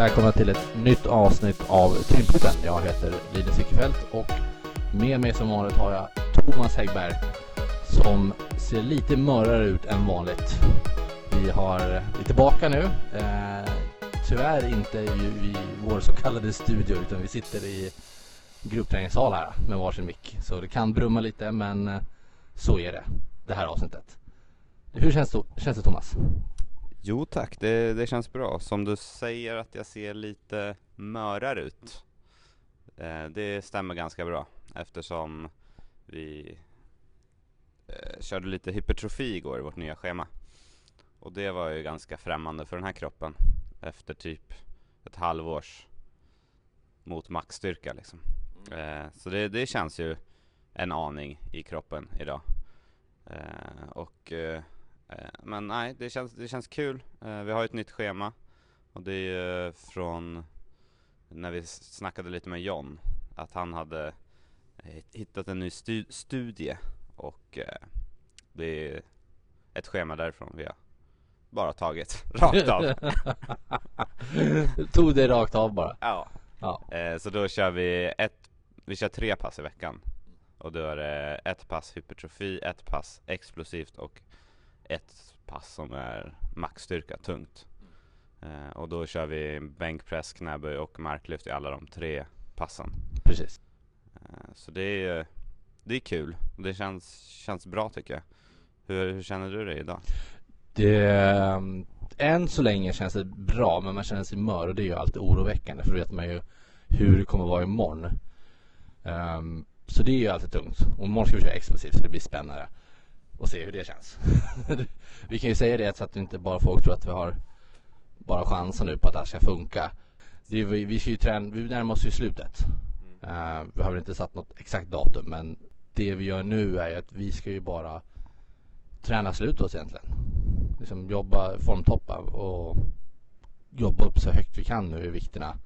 välkomna till ett nytt avsnitt av Tyngdpunkten. Jag heter Linus Wickefelt och med mig som vanligt har jag Thomas Häggberg som ser lite mörare ut än vanligt. Vi har, vi är tillbaka nu. Eh, tyvärr inte i, i vår så kallade studio utan vi sitter i gruppträningssal här med varsin mick. Så det kan brumma lite men eh, så är det det här avsnittet. Hur känns det, känns det Thomas? Jo tack, det, det känns bra. Som du säger att jag ser lite mörare ut. Eh, det stämmer ganska bra eftersom vi eh, körde lite hypertrofi igår i vårt nya schema. Och det var ju ganska främmande för den här kroppen efter typ ett halvårs mot maxstyrka liksom. Eh, så det, det känns ju en aning i kroppen idag. Eh, och Eh, men nej, det känns, det känns kul. Eh, vi har ett nytt schema och det är från när vi snackade lite med John att han hade hittat en ny stu studie och eh, det är ett schema därifrån vi har bara tagit rakt av. Tog det rakt av bara? Ja. ja. Så då kör vi ett, vi kör tre pass i veckan och då är det ett pass hypertrofi, ett pass explosivt och ett pass som är maxstyrka, tungt. Eh, och då kör vi bänkpress, knäböj och marklyft i alla de tre passen. Precis. Eh, så det är, det är kul. Det känns, känns bra tycker jag. Hur, hur känner du dig idag? Det, um, än så länge känns det bra, men man känner sig mör och det är ju alltid oroväckande för då vet man ju hur det kommer vara imorgon. Um, så det är ju alltid tungt. Och imorgon ska vi köra explosivt så det blir spännande och se hur det känns. vi kan ju säga det så att inte bara folk tror att vi har bara chansen nu på att det här ska funka. Det är, vi, vi ska ju träna, vi närmar oss ju slutet. Uh, vi har väl inte satt något exakt datum men det vi gör nu är ju att vi ska ju bara träna slut oss egentligen. Liksom jobba, formtoppa och jobba upp så högt vi kan nu i vikterna.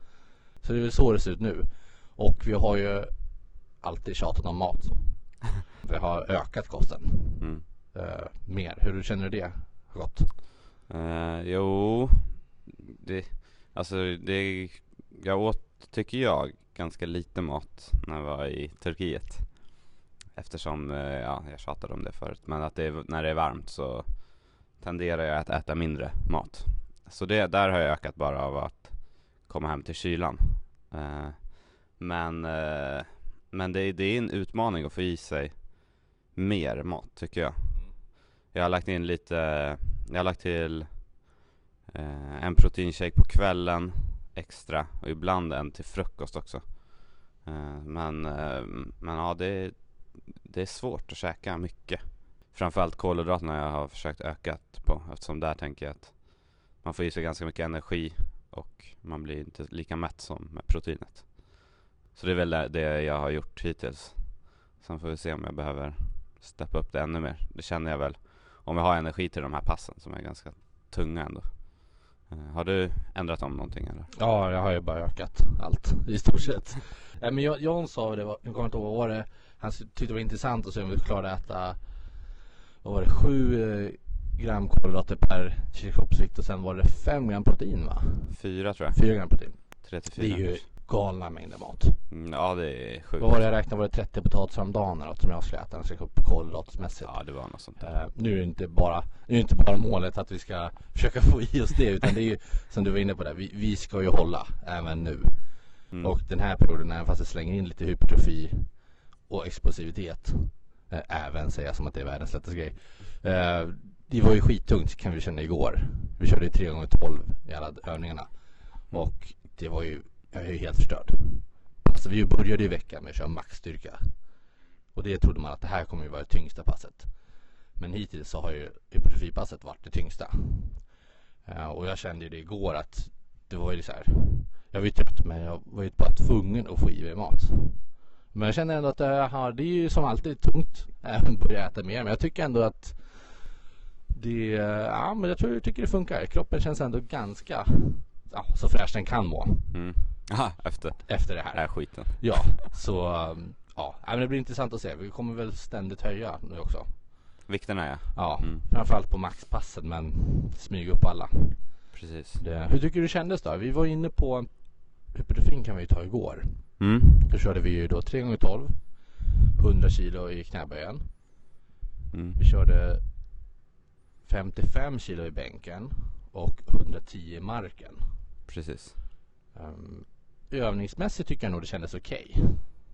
Så det är väl så det ser ut nu. Och vi har ju alltid tjatat om mat. Vi har ökat kosten. Mm. Uh, mer. Hur känner du det har gått? Uh, jo, det, alltså det, jag åt, tycker jag, ganska lite mat när jag var i Turkiet. Eftersom, uh, ja, jag tjatade om det förut, men att det, när det är varmt så tenderar jag att äta mindre mat. Så det, där har jag ökat bara av att komma hem till kylan. Men men det, det är en utmaning att få i sig mer mat tycker jag. Jag har lagt in lite, jag har lagt till eh, en proteinshake på kvällen extra och ibland en till frukost också. Eh, men, eh, men ja, det, det är svårt att käka mycket. Framförallt kolhydraterna jag har försökt öka på eftersom där tänker jag att man får i sig ganska mycket energi och man blir inte lika mätt som med proteinet. Så det är väl det jag har gjort hittills. Sen får vi se om jag behöver steppa upp det ännu mer. Det känner jag väl om jag har energi till de här passen som är ganska tunga ändå. Uh, har du ändrat om någonting eller? Ja, jag har ju bara ökat allt i stort sett. ja, men John sa det, jag kommer inte ihåg vad var det, han tyckte det var intressant att se om vi klarade att äta, vad var det, sju eh, gram kolhydrater per kroppsvikt och sen var det fem gram protein va? Fyra tror jag. Fyra gram protein. 34. Det är ju galna mängder mat. Mm, ja det är sjukt. Vad var det jag räknade? Var det 30 potatisar om dagen eller som jag skulle äta? Jag ska upp kolhydratsmässigt. Ja det var något sånt där. Uh, nu är det inte bara, nu är inte bara målet att vi ska försöka få i oss det utan det är ju som du var inne på där. Vi, vi ska ju hålla även nu. Mm. Och den här perioden även fast det slänger in lite hypertrofi och explosivitet. Uh, även säga som att det är världens lättaste grej. Uh, det var ju skittungt kan vi känna igår. Vi körde ju 3 gånger 12 i alla övningarna. Och det var ju jag är ju helt förstörd. Alltså vi började ju veckan med att köra maxstyrka. Och det trodde man att det här kommer ju vara det tyngsta passet. Men hittills så har ju hypertrofipasset varit det tyngsta. Eh, och jag kände ju det igår att det var ju så här. Jag var ju trött men jag var ju bara tvungen att få i mig mat. Men jag känner ändå att det, här, det är ju som alltid tungt att börja äta mer. Men jag tycker ändå att det, eh, ja men jag tror jag tycker det funkar. Kroppen känns ändå ganska ja, så fräsch den kan må. Mm. Aha, efter. Efter det här. Den här skiten. Ja, så um, ja, men det blir intressant att se. Vi kommer väl ständigt höja nu också. Vikterna ja. Ja, mm. framförallt på maxpassen men smyga upp alla. Precis. Det, hur tycker du det kändes då? Vi var inne på hypertrofin kan vi ju ta igår. Mm. Då körde vi ju då 3 x 12 100 kilo i knäböjen. Mm. Vi körde 55 kilo i bänken och 110 i marken. Precis. Um, övningsmässigt tycker jag nog det kändes okej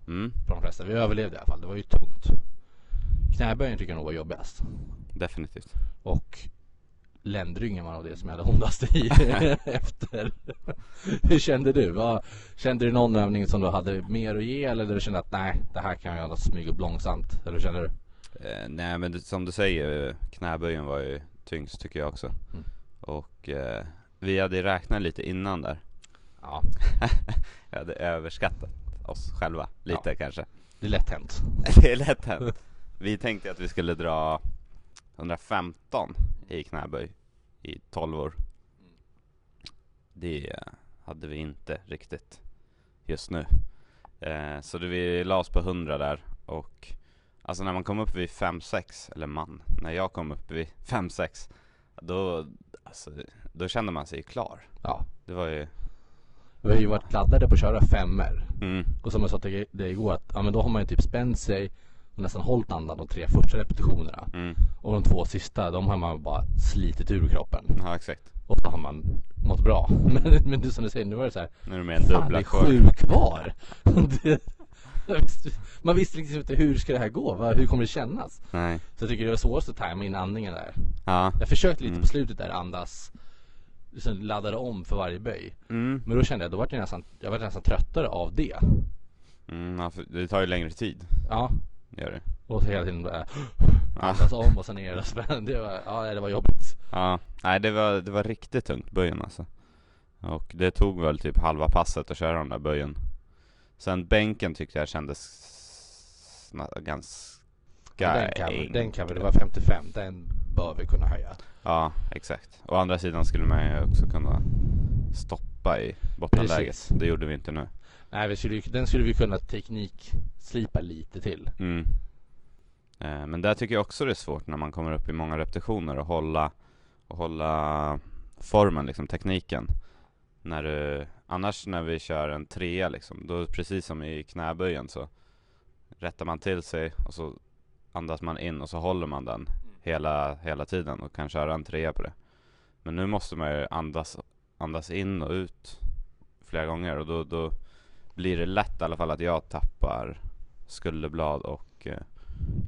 Mm. för de flesta. Vi överlevde i alla fall. Det var ju tungt. Knäböjen tycker jag nog var jobbigast. Definitivt. Och ländryggen var nog det som jag hade ondast i efter. Hur kände du? Vad, kände du någon övning som du hade mer att ge eller du kände att nej, det här kan jag smyga upp långsamt? Eller hur kände du? Eh, nej men det, som du säger, eh, knäböjen var ju tyngst tycker jag också. Mm. Och eh, vi hade räknat lite innan där. Ja, Jag hade överskattat oss själva lite kanske. det är lätt hänt. Det är lätt hänt. Vi tänkte att vi skulle dra 115 i knäböj i 12 år. Det hade vi inte riktigt just nu. Eh, så det vi la oss på 100 där och alltså när man kom upp vid 5-6, eller man, när jag kom upp vid 5-6 då, alltså, då kände man sig klar. Ja, Det var ju, vi har ju varit laddade på att köra femmer. mm, Och som jag sa till dig igår att ja, men då har man ju typ spänt sig och nästan hållit andan de tre första repetitionerna. mm, Och de två sista, de har man bara slitit ur kroppen. ja exakt. Och så har man mått bra. Men, men det som du säger, nu var det så här. Nu är det mer en Fan, det dubbla är sju kvar. man visste liksom inte hur ska det här gå? Hur kommer det kännas? Nej, Så jag tycker det var svårast att tajma in andningen där. ja. Jag försökte lite Mm. på slutet där andas. Liksom laddade om för varje böj. Mm, Men då kände jag, då var jag nästan, jag var nästan tröttare av det. mm, för det tar ju längre tid, Ja, gör det. och så hela tiden bara Ja. andas om och sen ner och spänn. Det var, ja det var jobbigt. Ja, nej det var, det var riktigt tungt böjen alltså. Och det tog väl typ halva passet att köra den där böjen. Sen bänken tyckte jag kändes ganska den, kan, vi- den enkel. kan vi, det var 55, den bör vi kunna höja. Ja, exakt. Å andra sidan skulle man ju också kunna stoppa i bottenläget. Precis. Det gjorde vi inte nu. Nej, vi skulle, den skulle vi kunna teknikslipa lite till. Mm. Eh, Men där tycker jag också det är svårt när man kommer upp i många repetitioner och hålla, och hålla formen, liksom tekniken. När du, annars när vi kör en trea liksom, då precis som i knäböjen så rättar man till sig och så andas man in och så håller man den hela, hela tiden och kan köra en trea på det. Men nu måste man ju andas, andas in och ut flera gånger och då, då blir det lätt i alla fall att jag tappar skulderblad och eh,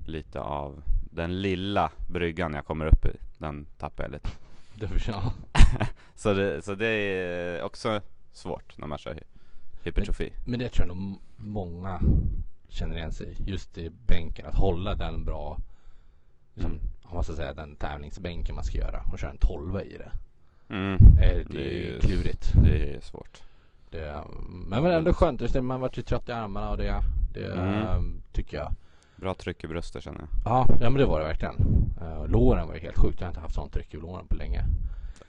lite av den lilla bryggan jag kommer upp i. Den tappar jag lite. Det. Så det, så det är också svårt när man kör hy- hypertrofi. Men det tror jag nog många känner igen sig i. Just i bänken, att hålla den bra, liksom, Mm. om man ska säga den tävlingsbänken man ska göra och köra en tolva i det. Mm. Eh, Det Det är klurigt. Det är svårt. Det, men men ändå skönt, just det, man vart ju trött i armarna och det, det Mm. ehm, tycker jag. Bra tryck i bröstet känner jag. Ja, ja men det var det verkligen. Uh, låren var ju helt sjukt, jag har inte haft sånt tryck i låren på länge.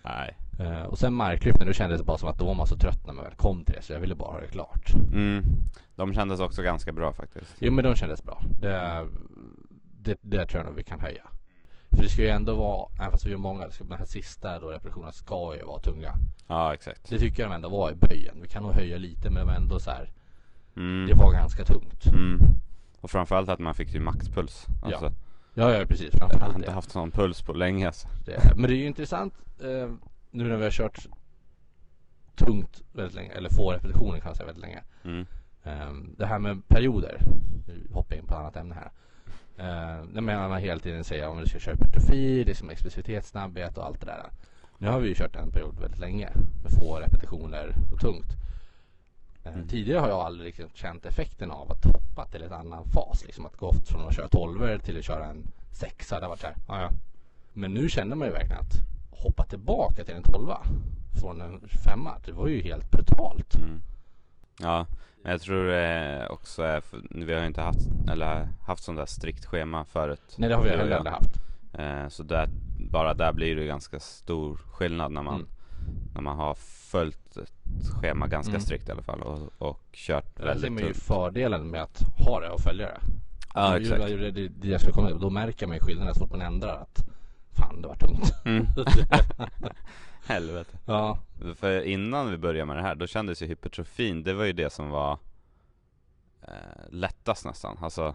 Nej. Eh, och sen marklyftning, då kändes det bara som att då var man så trött när man väl kom till det så jag ville bara ha det klart. Mm. De kändes också ganska bra faktiskt. Jo men de kändes bra. Det, det, det tror jag nog vi kan höja. För det ska ju ändå vara, även fast vi är många, ska, den här sista då repetitionen ska ju vara tunga. Ja, exakt. Det tycker jag de ändå var i böjen. Vi kan nog höja lite men det var ändå så här. Mm. Det var ganska tungt. Mm. Och framförallt att man fick ju maxpuls. Alltså, Ja, ja precis. Jag har inte det. haft sån puls på länge alltså. det. Men det är ju intressant eh, nu när vi har kört tungt väldigt länge, eller få repetitioner kan man säga väldigt länge. Mm. Ehm, det här med perioder. Nu hoppar jag in på ett annat ämne här. Uh, jag menar man hela tiden säger om du ska köra hypertrofi, det är som explosivitet, snabbhet och allt det där. Nu har vi ju kört en period väldigt länge med få repetitioner och tungt. Eh, Mm. Tidigare har jag aldrig riktigt känt effekten av att hoppa till en annan fas. Liksom att gå från att köra 12 till att köra en sexa. Det har varit så här, ja, ja. Men nu känner man ju verkligen att hoppa tillbaka till en 12 från en femma. Det var ju helt brutalt. Mm. Ja, men jag tror det också är, för vi har ju inte haft, eller haft sånt där strikt schema förut. Nej det har vi heller aldrig haft. Eh, så där, bara där blir det ganska stor skillnad när man, Mm. när man har följt ett schema ganska Mm. strikt i alla fall och, och kört ser väldigt man ju fördelen med att ha det och följa det. Ja, Det- exakt. Det, det, det jag skulle komma, då märker man ju skillnaden så fort man ändrar att fan det var tungt. Mm. Helvete. Ja, För innan vi började med det här, då kändes ju hypertrofin, det var ju det som var eh, lättast nästan. Alltså,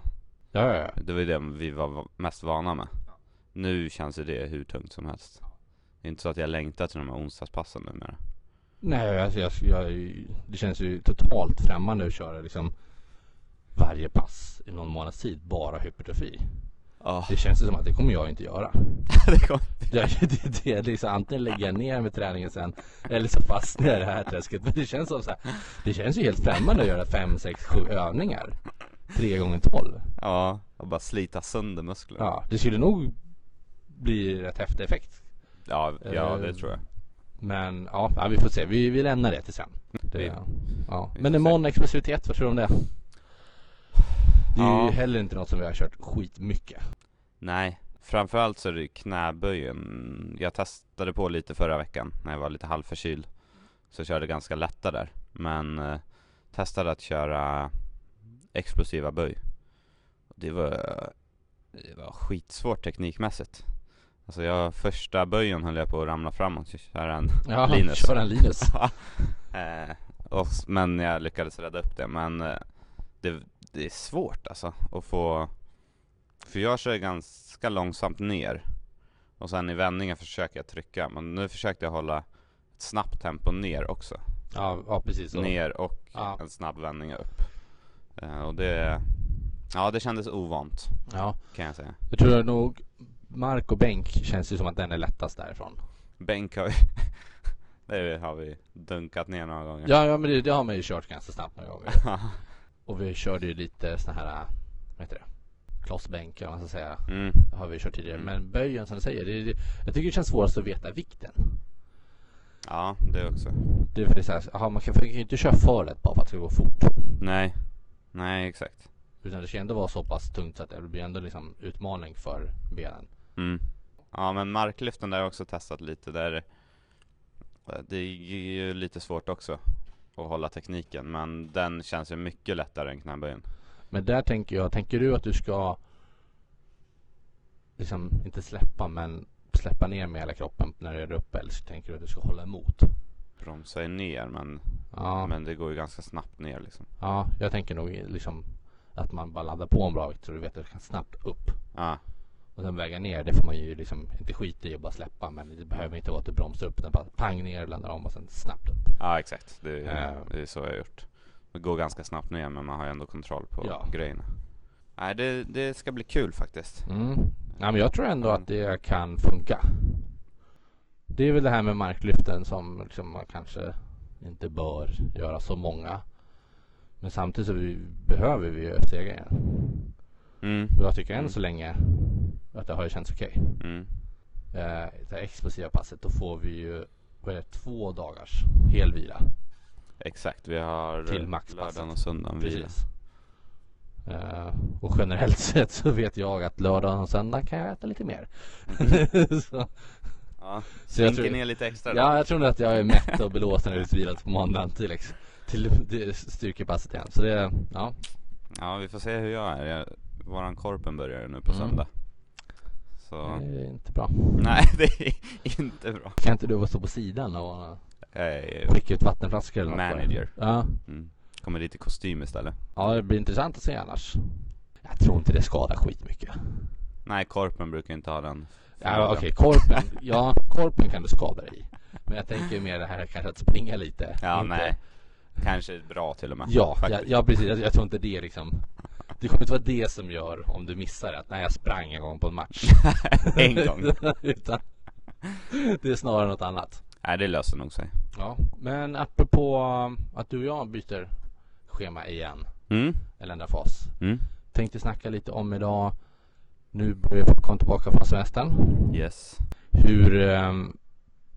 ja, ja, ja. det var ju det vi var va- mest vana med. Nu känns ju det hur tungt som helst. Det är inte så att jag längtar till de här onsdagspassen numera. Nej, alltså jag, jag, det känns ju totalt främmande att köra liksom varje pass i någon månads tid bara hypertrofi. Ja, Det känns som att det kommer jag inte göra. det kom. Det, det, det är liksom antingen lägger jag ner med träningen sen eller så fastnar jag i det här träsket. Men det känns som så här, det känns ju helt främmande att göra fem, sex, sju övningar. Tre gånger tolv. Ja, och bara slita sönder muskler. Ja, det skulle nog bli rätt häftig effekt. Ja, ja det Eh, tror jag. Men ja, ja, vi får se. Vi, vi lämnar det till sen. Det, ja. vi Men imorgon explosivitet, vad tror du om det? Det är Ja. ju heller inte något som vi har kört skitmycket. Nej, framförallt så är det knäböjen. Jag testade på lite förra veckan när jag var lite halvförkyld. Så jag körde ganska lätta där. Men eh, testade att köra explosiva böj. Det var, det var skitsvårt teknikmässigt. Alltså jag, första böjen höll jag på att ramla framåt. Köra en Ja, Linus. kör en Linus. eh, och, men jag lyckades rädda upp det. Men eh, det, det är svårt alltså att få För jag kör ganska långsamt ner Och sen i vändningen försöker jag trycka Men nu försökte jag hålla ett snabbt tempo ner också Ja, ja precis så. Ner och Ja. en snabb vändning upp eh, Och det Ja det kändes ovant Ja, kan jag säga jag tror nog mark och bänk känns ju som att den är lättast därifrån. Bänk har vi Det har vi dunkat ner några gånger Ja, ja men det, det har man ju kört ganska snabbt några gånger. Och vi körde ju lite såna här, vad heter det? Klossbänk eller vad man ska säga. mm. Det har vi kört tidigare. Mm. Men böjen som du säger, det, det, jag tycker det känns svårast att veta vikten. Ja det också Det är så här, aha, man kan ju inte köra för lätt bara för att det ska gå fort. Nej Nej exakt Utan det ska ändå vara så pass tungt så att det blir ändå liksom utmaning för benen. Mm. Ja men marklyften där har jag också testat lite där Det är ju lite svårt också Att hålla tekniken men den känns ju mycket lättare än knäböjen Men där tänker jag, tänker du att du ska liksom inte släppa men släppa ner med hela kroppen när du är uppe eller så tänker du att du ska hålla emot? Bromsar ju ner men, Ja, men det går ju ganska snabbt ner liksom ja jag tänker nog liksom att man bara laddar på en bra vikt så du vet att du kan snabbt upp. Ja, Och sen väga ner, det får man ju liksom inte skita i och bara släppa men det behöver inte vara att du bromsar upp utan bara pang ner, landar om och sen snabbt upp. ja exakt det, Ja. det är så jag har gjort Det går ganska snabbt ner men man har ju ändå kontroll på Ja. grejerna Nej det, det ska bli kul faktiskt Mm. Ja, men jag tror ändå att det kan funka. Det är väl det här med marklyften som liksom man kanske inte bör göra så många. Men samtidigt så vi, behöver vi ju överstegar mm. Och jag tycker än Mm. så länge att det har ju känts okej. Mm. Eh, det explosiva passet då får vi ju vad är det, två dagars helvila. Exakt, vi har Till maxpasset. lördagen och söndagen vila. Eh, och generellt sett så vet jag att lördag och söndag kan jag äta lite mer. så, Ja, så jag tror, ner lite extra då. Ja, jag tror nog att jag är mätt och jag är utvilad på måndagen till, till, till styrkepasset igen. Så det, ja. Ja vi får se hur jag är. Jag, våran korpen börjar nu på Mm. söndag. Så Det är inte bra. nej det är inte bra. Kan inte du stå på sidan och skicka ut vattenflaskor eller något? manager. Ja. Mm. Kommer dit i kostym istället. ja, det blir intressant att se annars. Jag tror inte det skadar skitmycket. Nej korpen brukar inte ha den. Ja, okej, korpen. Ja, korpen kan du skada dig i. Men jag tänker mer det här kanske att springa lite. Ja Inte- nej. Kanske bra till och med. Ja, ja, ja precis. Jag, jag tror inte det liksom Det kommer inte vara det som gör om du missar. Att när jag sprang en gång på en match. en gång. Utan det är snarare något annat. Nej det löser nog sig. Ja, men apropå att du och jag byter schema igen. Mm. Eller ändrar fas. Mm. Tänkte snacka lite om idag. Nu börjar vi komma tillbaka från semestern. Yes. Hur ehm,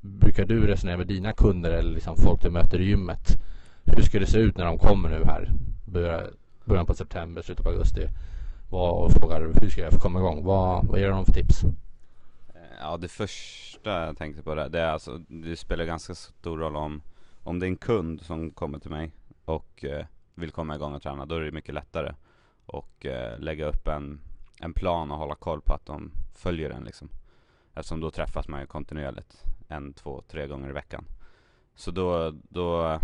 brukar du resonera med dina kunder eller liksom folk du möter i gymmet? Hur ska det se ut när de kommer nu här? Börjar, början på september, slutet på augusti. Vad, och frågar hur ska jag få komma igång? Vad, vad ger de för tips? Eh, ja det första jag tänkte på det, det är alltså, det spelar ganska stor roll om, om det är en kund som kommer till mig och eh, vill komma igång och träna, då är det mycket lättare och eh, lägga upp en, en plan och hålla koll på att de följer den liksom. Eftersom då träffas man ju kontinuerligt. en, två, tre gånger i veckan. Så då, då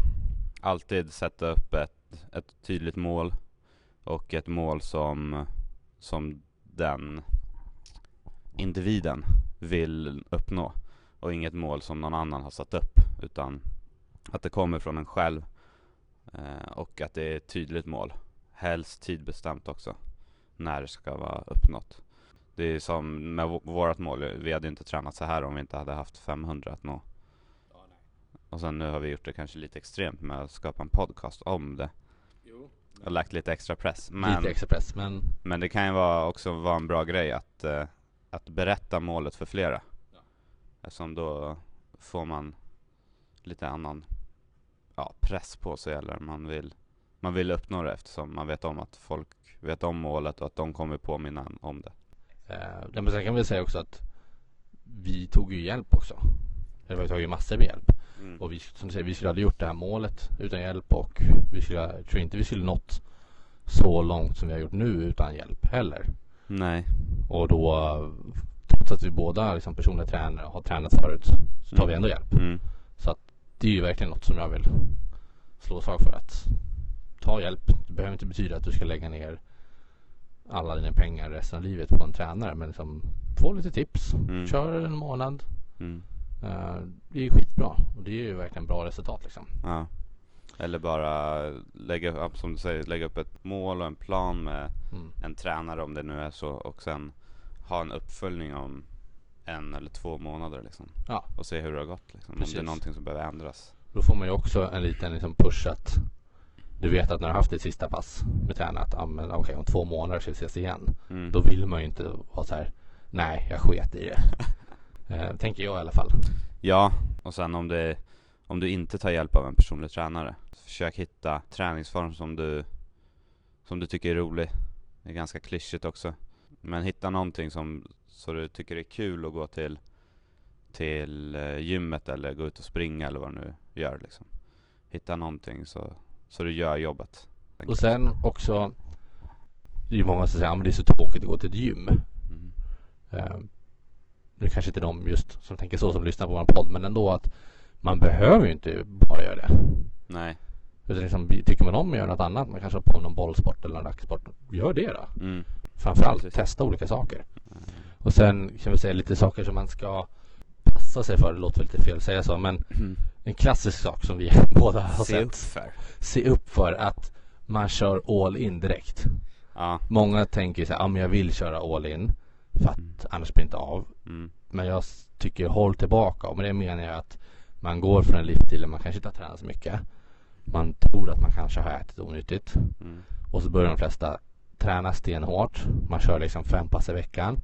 alltid sätta upp ett, ett tydligt mål och ett mål som, som den individen vill uppnå och inget mål som någon annan har satt upp utan att det kommer från en själv eh, och att det är ett tydligt mål. Helst tidbestämt också när det ska vara uppnått. Det är som med vårt mål, vi hade inte tränat så här om vi inte hade haft 500 att nå. Och sen nu har vi gjort det kanske lite extremt med att skapa en podcast om det. Och lagt lite extra press. Men, lite extra press, men... Men det kan ju vara också vara en bra grej att, uh, att berätta målet för flera. Ja. Eftersom då får man lite annan ja, press på sig eller man vill, man vill uppnå det eftersom man vet om att folk vet om målet och att de kommer påminna om det. Eh, men sen kan vi säga också att vi tog ju hjälp också. Eller vi har tagit massor med hjälp. Mm. Och vi, som du säger, vi skulle aldrig gjort det här målet utan hjälp och vi skulle, jag tror inte vi skulle nått så långt som vi har gjort nu utan hjälp heller. Nej. Och då, trots att vi båda liksom personliga tränare har tränat förut, så tar mm. vi ändå hjälp. Mm. Så att det är ju verkligen något som jag vill slå slag för att ta hjälp. Det behöver inte betyda att du ska lägga ner alla dina pengar resten av livet på en tränare. Men liksom, få lite tips. Mm. Kör en månad. Mm. Uh, det är ju skitbra och det är ju verkligen bra resultat liksom. Ja. Eller bara lägga upp, som du säger, lägga upp ett mål och en plan med mm. en tränare om det nu är så och sen ha en uppföljning om en eller två månader liksom. Ja. Och se hur det har gått liksom. Om det är någonting som behöver ändras. Då får man ju också en liten liksom, push att du vet att när du har haft ditt sista pass med tränare att ah, men, okay, om två månader ska vi ses igen. Mm. Då vill man ju inte vara så här. Nej, jag sket i det. eh, tänker jag i alla fall. Ja, och sen om det om du inte tar hjälp av en personlig tränare. Försök hitta träningsform som du som du tycker är rolig. Det är ganska klyschigt också. Men hitta någonting som så du tycker det är kul att gå till till eh, gymmet eller gå ut och springa eller vad du nu gör liksom. Hitta någonting så, så du gör jobbet. Och sen också Det är ju många som säger att det är så tråkigt att gå till ett gym. Mm. Uh, nu kanske inte de just som tänker så som lyssnar på vår podd men ändå att man behöver ju inte bara göra det. Nej. Utan liksom, tycker man om att göra något annat, man kanske har på någon bollsport eller racksport, gör det då. Mm. Framförallt Precis. testa olika saker. Mm. Och sen kan vi säga lite saker som man ska passa sig för. Det låter lite fel att säga så men mm. en klassisk sak som vi båda har Se sett. Upp för. Se upp för att man kör all in direkt. Ja. Många tänker så här, ja men jag vill köra all in för att mm. annars blir det inte av. Mm. Men jag tycker håll tillbaka och med det menar jag att man går från en livsstil där man kanske inte har tränat så mycket. Man tror att man kanske har ätit onyttigt. Mm. Och så börjar de flesta träna stenhårt. Man kör liksom fem pass i veckan.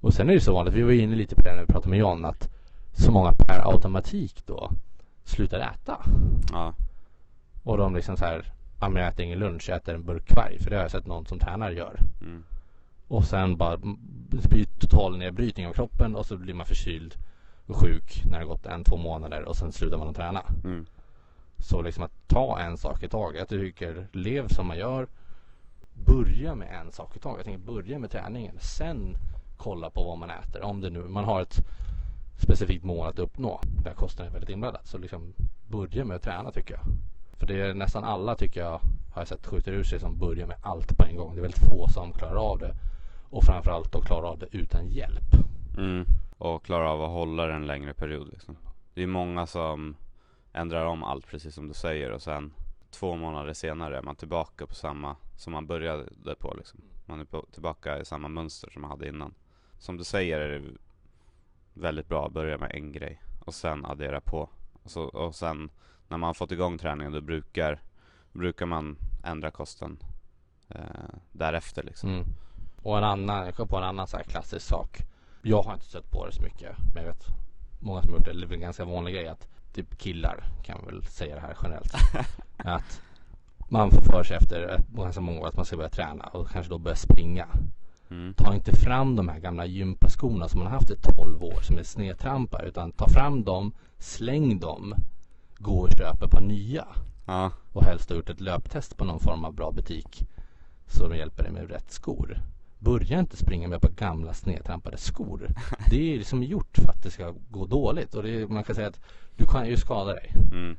Och sen är det så vanligt, vi var inne lite på det när vi pratade med John, att så många per automatik då slutar äta. Ja. Och de liksom så här, ja men jag äter ingen lunch, jag äter en burk kvarg. För det har jag sett någon som tränar gör. Mm. Och sen bara, blir total nedbrytning av kroppen och så blir man förkyld och sjuk när det gått en, två månader och sen slutar man att träna. Mm. Så liksom att ta en sak i taget. Jag tycker lev som man gör. Börja med en sak i taget. Jag tänker börja med träningen. Sen kolla på vad man äter. Om det nu, man har ett specifikt mål att uppnå. Där kostar är väldigt inblandad. Så liksom börja med att träna tycker jag. För det är nästan alla tycker jag har jag sett skjuter ur sig som börjar med allt på en gång. Det är väldigt få som klarar av det. Och framförallt att klara av det utan hjälp. Mm. Och klarar av att hålla det en längre period liksom. Det är många som ändrar om allt precis som du säger och sen två månader senare är man tillbaka på samma som man började på liksom. Man är på, tillbaka i samma mönster som man hade innan. Som du säger är det väldigt bra att börja med en grej och sen addera på. Och, så, och sen när man fått igång träningen då brukar, brukar man ändra kosten eh, därefter liksom. Mm. Och en annan, jag kom på en annan så här klassisk sak. Jag har inte stött på det så mycket. Men jag vet många som har gjort det. Det är en ganska vanlig grej att typ killar kan väl säga det här generellt. att man får för sig efter ganska många år att man ska börja träna och kanske då börja springa. Mm. Ta inte fram de här gamla gympaskorna som man har haft i 12 år som är snedtrampar utan ta fram dem, släng dem, gå och köp ett par nya. Ja. Och helst ha gjort ett löptest på någon form av bra butik. Så de hjälper dig med rätt skor. Börja inte springa med på gamla snedtrampade skor. Det är liksom gjort för att det ska gå dåligt och är, man kan säga att du kan ju skada dig. Mm.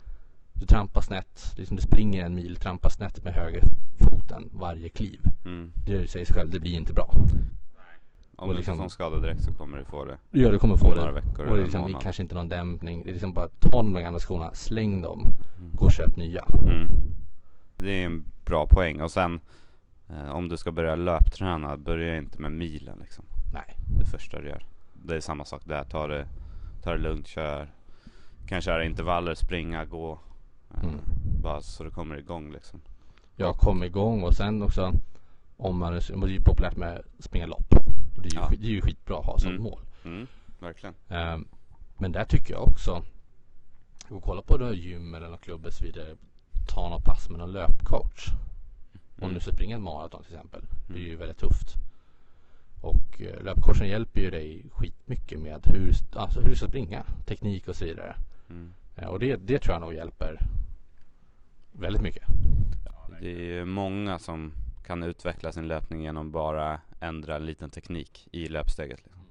Du trampar snett, liksom du springer en mil, trampar snett med höger foten varje kliv. Mm. Det säger sig själv, det blir inte bra. Om Och du liksom- får en skada direkt så kommer du få det Ja, du kommer få om det. några veckor Och det är liksom, det är månad. kanske inte någon dämpning. Det är liksom bara ta de gamla skorna, släng dem, gå och köp nya. Mm. Det är en bra poäng och sen om du ska börja löpträna, börja inte med milen liksom. Nej. Det första du gör. Det är samma sak där, ta det, ta det lugnt, kör. Kan köra intervaller, springa, gå. Eh, Mm. Bara så du kommer igång liksom. Jag kom igång och sen också om man, det är ju populärt med springa lopp. Det, är ju, Ja. det är ju skitbra att ha som Mm. mål. Mm, verkligen. Ehm, men där tycker jag också, gå och kolla på något gym eller någon klubb och så vidare. Ta något pass med någon löpcoach. Om Mm. du ska springa ett maraton till exempel. Det är ju väldigt tufft. Och eh, löpcoachen hjälper ju dig skitmycket med hur, alltså hur du ska springa. Teknik och så vidare. Mm. Eh, och det, det tror jag nog hjälper väldigt mycket. Det är ju många som kan utveckla sin löpning genom bara ändra en liten teknik i löpsteget. Liksom.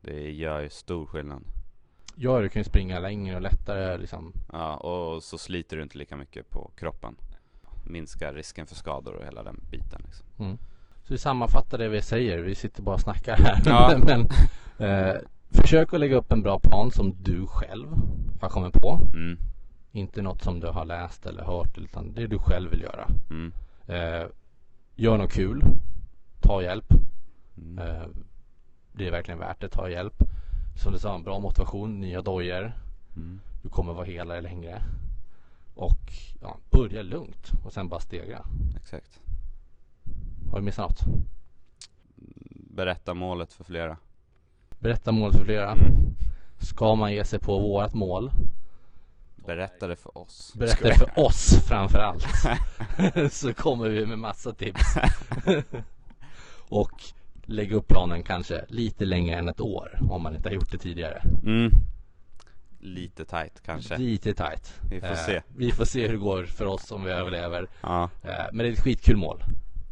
Det gör ju stor skillnad. Ja, du kan ju springa längre och lättare liksom. Ja, och så sliter du inte lika mycket på kroppen. Minskar risken för skador och hela den biten. Liksom. Mm. Så vi sammanfattar det vi säger. Vi sitter bara och snackar här. Ja. Men eh, försök att lägga upp en bra plan som du själv har kommit på. Mm, Inte något som du har läst eller hört utan det du själv vill göra. mm, Eh, gör något kul. Ta hjälp. mm. Eh, det är verkligen värt det. Ta hjälp. Som du sa, en bra motivation, nya dojor. Mm. Du kommer vara helare längre. Och ja, börja lugnt och sen bara stegra. Exakt. Har vi missat något? Berätta målet för flera. Berätta målet för flera. Mm. Ska man ge sig på vårat mål Berätta det för oss. Berätta det för oss framför allt Så kommer vi med massa tips Och lägga upp planen kanske lite längre än ett år Om man inte har gjort det tidigare Mm. Lite tight kanske. Lite tight Vi får Eh, se. Vi får se hur det går för oss om vi överlever Ja, Eh, Men det är ett skitkul mål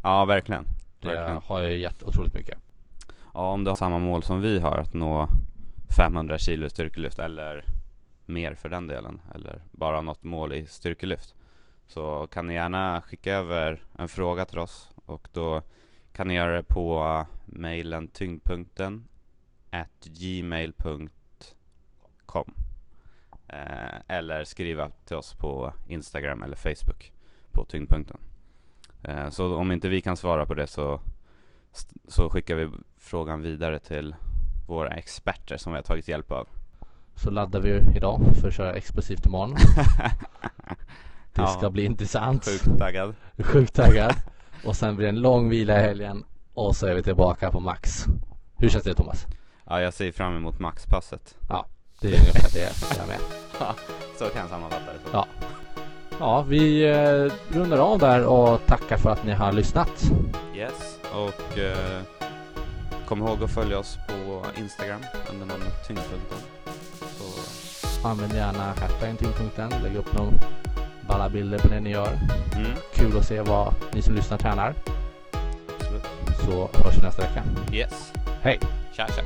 ja verkligen. Det verkligen. har ju gett otroligt mycket Ja, om du har samma mål som vi har, att nå 500 kilo styrkelyft eller mer för den delen, eller bara något mål i styrkelyft. Så kan ni gärna skicka över en fråga till oss och då kan ni göra det på mejlen tyngdpunkten at gmail.com eller skriva till oss på Instagram eller Facebook på tyngdpunkten. Eh, så om inte vi kan svara på det så så skickar vi frågan vidare till våra experter som vi har tagit hjälp av. Så laddar vi idag för att köra explosivt imorgon Det Ja. ska bli intressant Sjukt taggad. Sjukt taggad. Och sen blir det en lång vila i helgen. Och så är vi tillbaka på max. Hur känns det Thomas? Ja, jag ser fram emot maxpasset. Det är ungefär det jag med. Så kan jag sammanfatta det. Ja. Ja, vi eh, rundar av där och tackar för att ni har lyssnat. Yes, och eh, kom ihåg att följa oss på Instagram under namnet Tyngdpunkten. Så, Använd gärna hashtaggen tyngdpunkten. Lägg upp några balla bilder på det ni gör. mm, Kul att se vad ni som lyssnar tränar. absolut. Så hörs vi nästa vecka. Yes. Hej! Tja tja.